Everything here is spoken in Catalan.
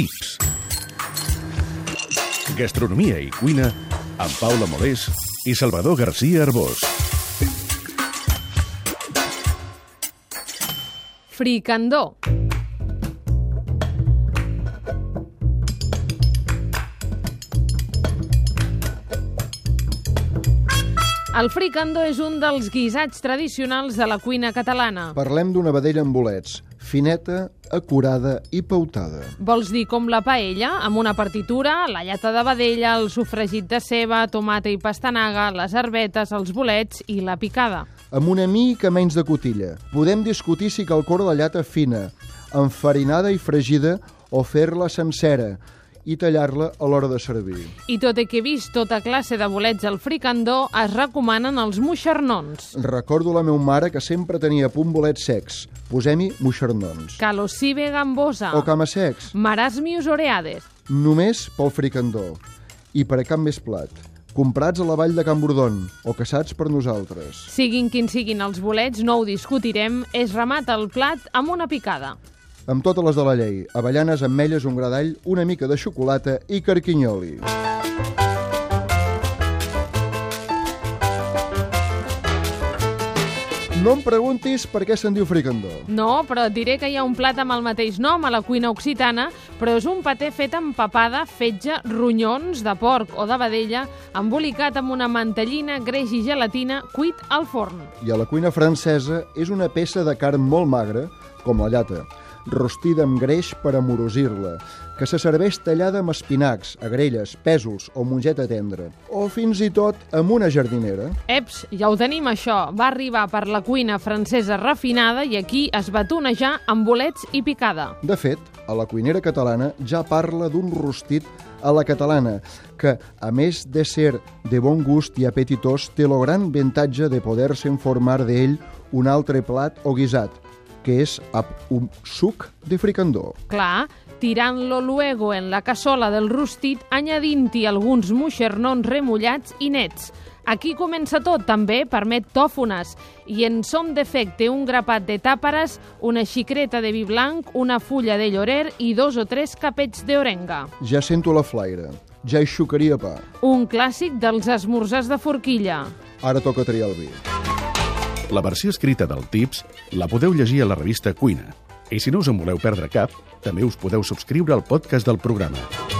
Tips. Gastronomia i cuina amb Paula Molés i Salvador García Arbós. Fricandó. El fricandó és un dels guisats tradicionals de la cuina catalana. Parlem d'una vedella amb bolets, fineta, acurada i pautada. Vols dir com la paella, amb una partitura, la llata de vedella, el sofregit de ceba, tomata i pastanaga, les herbetes, els bolets i la picada. Amb una mica menys de cotilla. Podem discutir si cal córrer la llata fina, enfarinada i fregida o fer-la sencera i tallar-la a l'hora de servir. I tot i que he vist tota classe de bolets al fricandó, es recomanen els moixernons. Recordo la meva mare que sempre tenia a punt bolets secs. Posem-hi moixernons. Calocibe gambosa. O cama secs. Marasmius oreades. Només pel fricandó. I per a cap més plat. Comprats a la vall de Can Bordon o caçats per nosaltres. Siguin quins siguin els bolets, no ho discutirem, es remata el plat amb una picada. Amb totes les de la llei. Avellanes, ametlles, un gra d'all, una mica de xocolata i carquinyoli. No em preguntis per què se'n diu fricandó. No, però et diré que hi ha un plat amb el mateix nom a la cuina occitana, però és un paté fet amb papada, fetge, ronyons de porc o de vedella, embolicat amb una mantellina, greix i gelatina, cuit al forn. I a la cuina francesa és una peça de carn molt magra, com la llata, rostida amb greix per amorosir-la, que se serveix tallada amb espinacs, agrelles, pèsols o mongeta tendra, o fins i tot amb una jardinera. Eps, ja ho tenim això. Va arribar per la cuina francesa refinada i aquí es va tonejar amb bolets i picada. De fet, a la cuinera catalana ja parla d'un rostit a la catalana, que, a més de ser de bon gust i apetitós, té el gran avantatge de poder-se informar d'ell un altre plat o guisat, que és un suc de fricandó. Clar, tirant-lo luego en la cassola del rostit, añadint-hi alguns moixernons remullats i nets. Aquí comença tot, també permet tòfones, i en som d'efecte un grapat de tàperes, una xicreta de vi blanc, una fulla de llorer i dos o tres capets d'orenga. Ja sento la flaire. Ja hi xucaria pa. Un clàssic dels esmorzars de forquilla. Ara toca triar el vi. La versió escrita del Tips la podeu llegir a la revista Cuina. I si no us en voleu perdre cap, també us podeu subscriure al podcast del programa.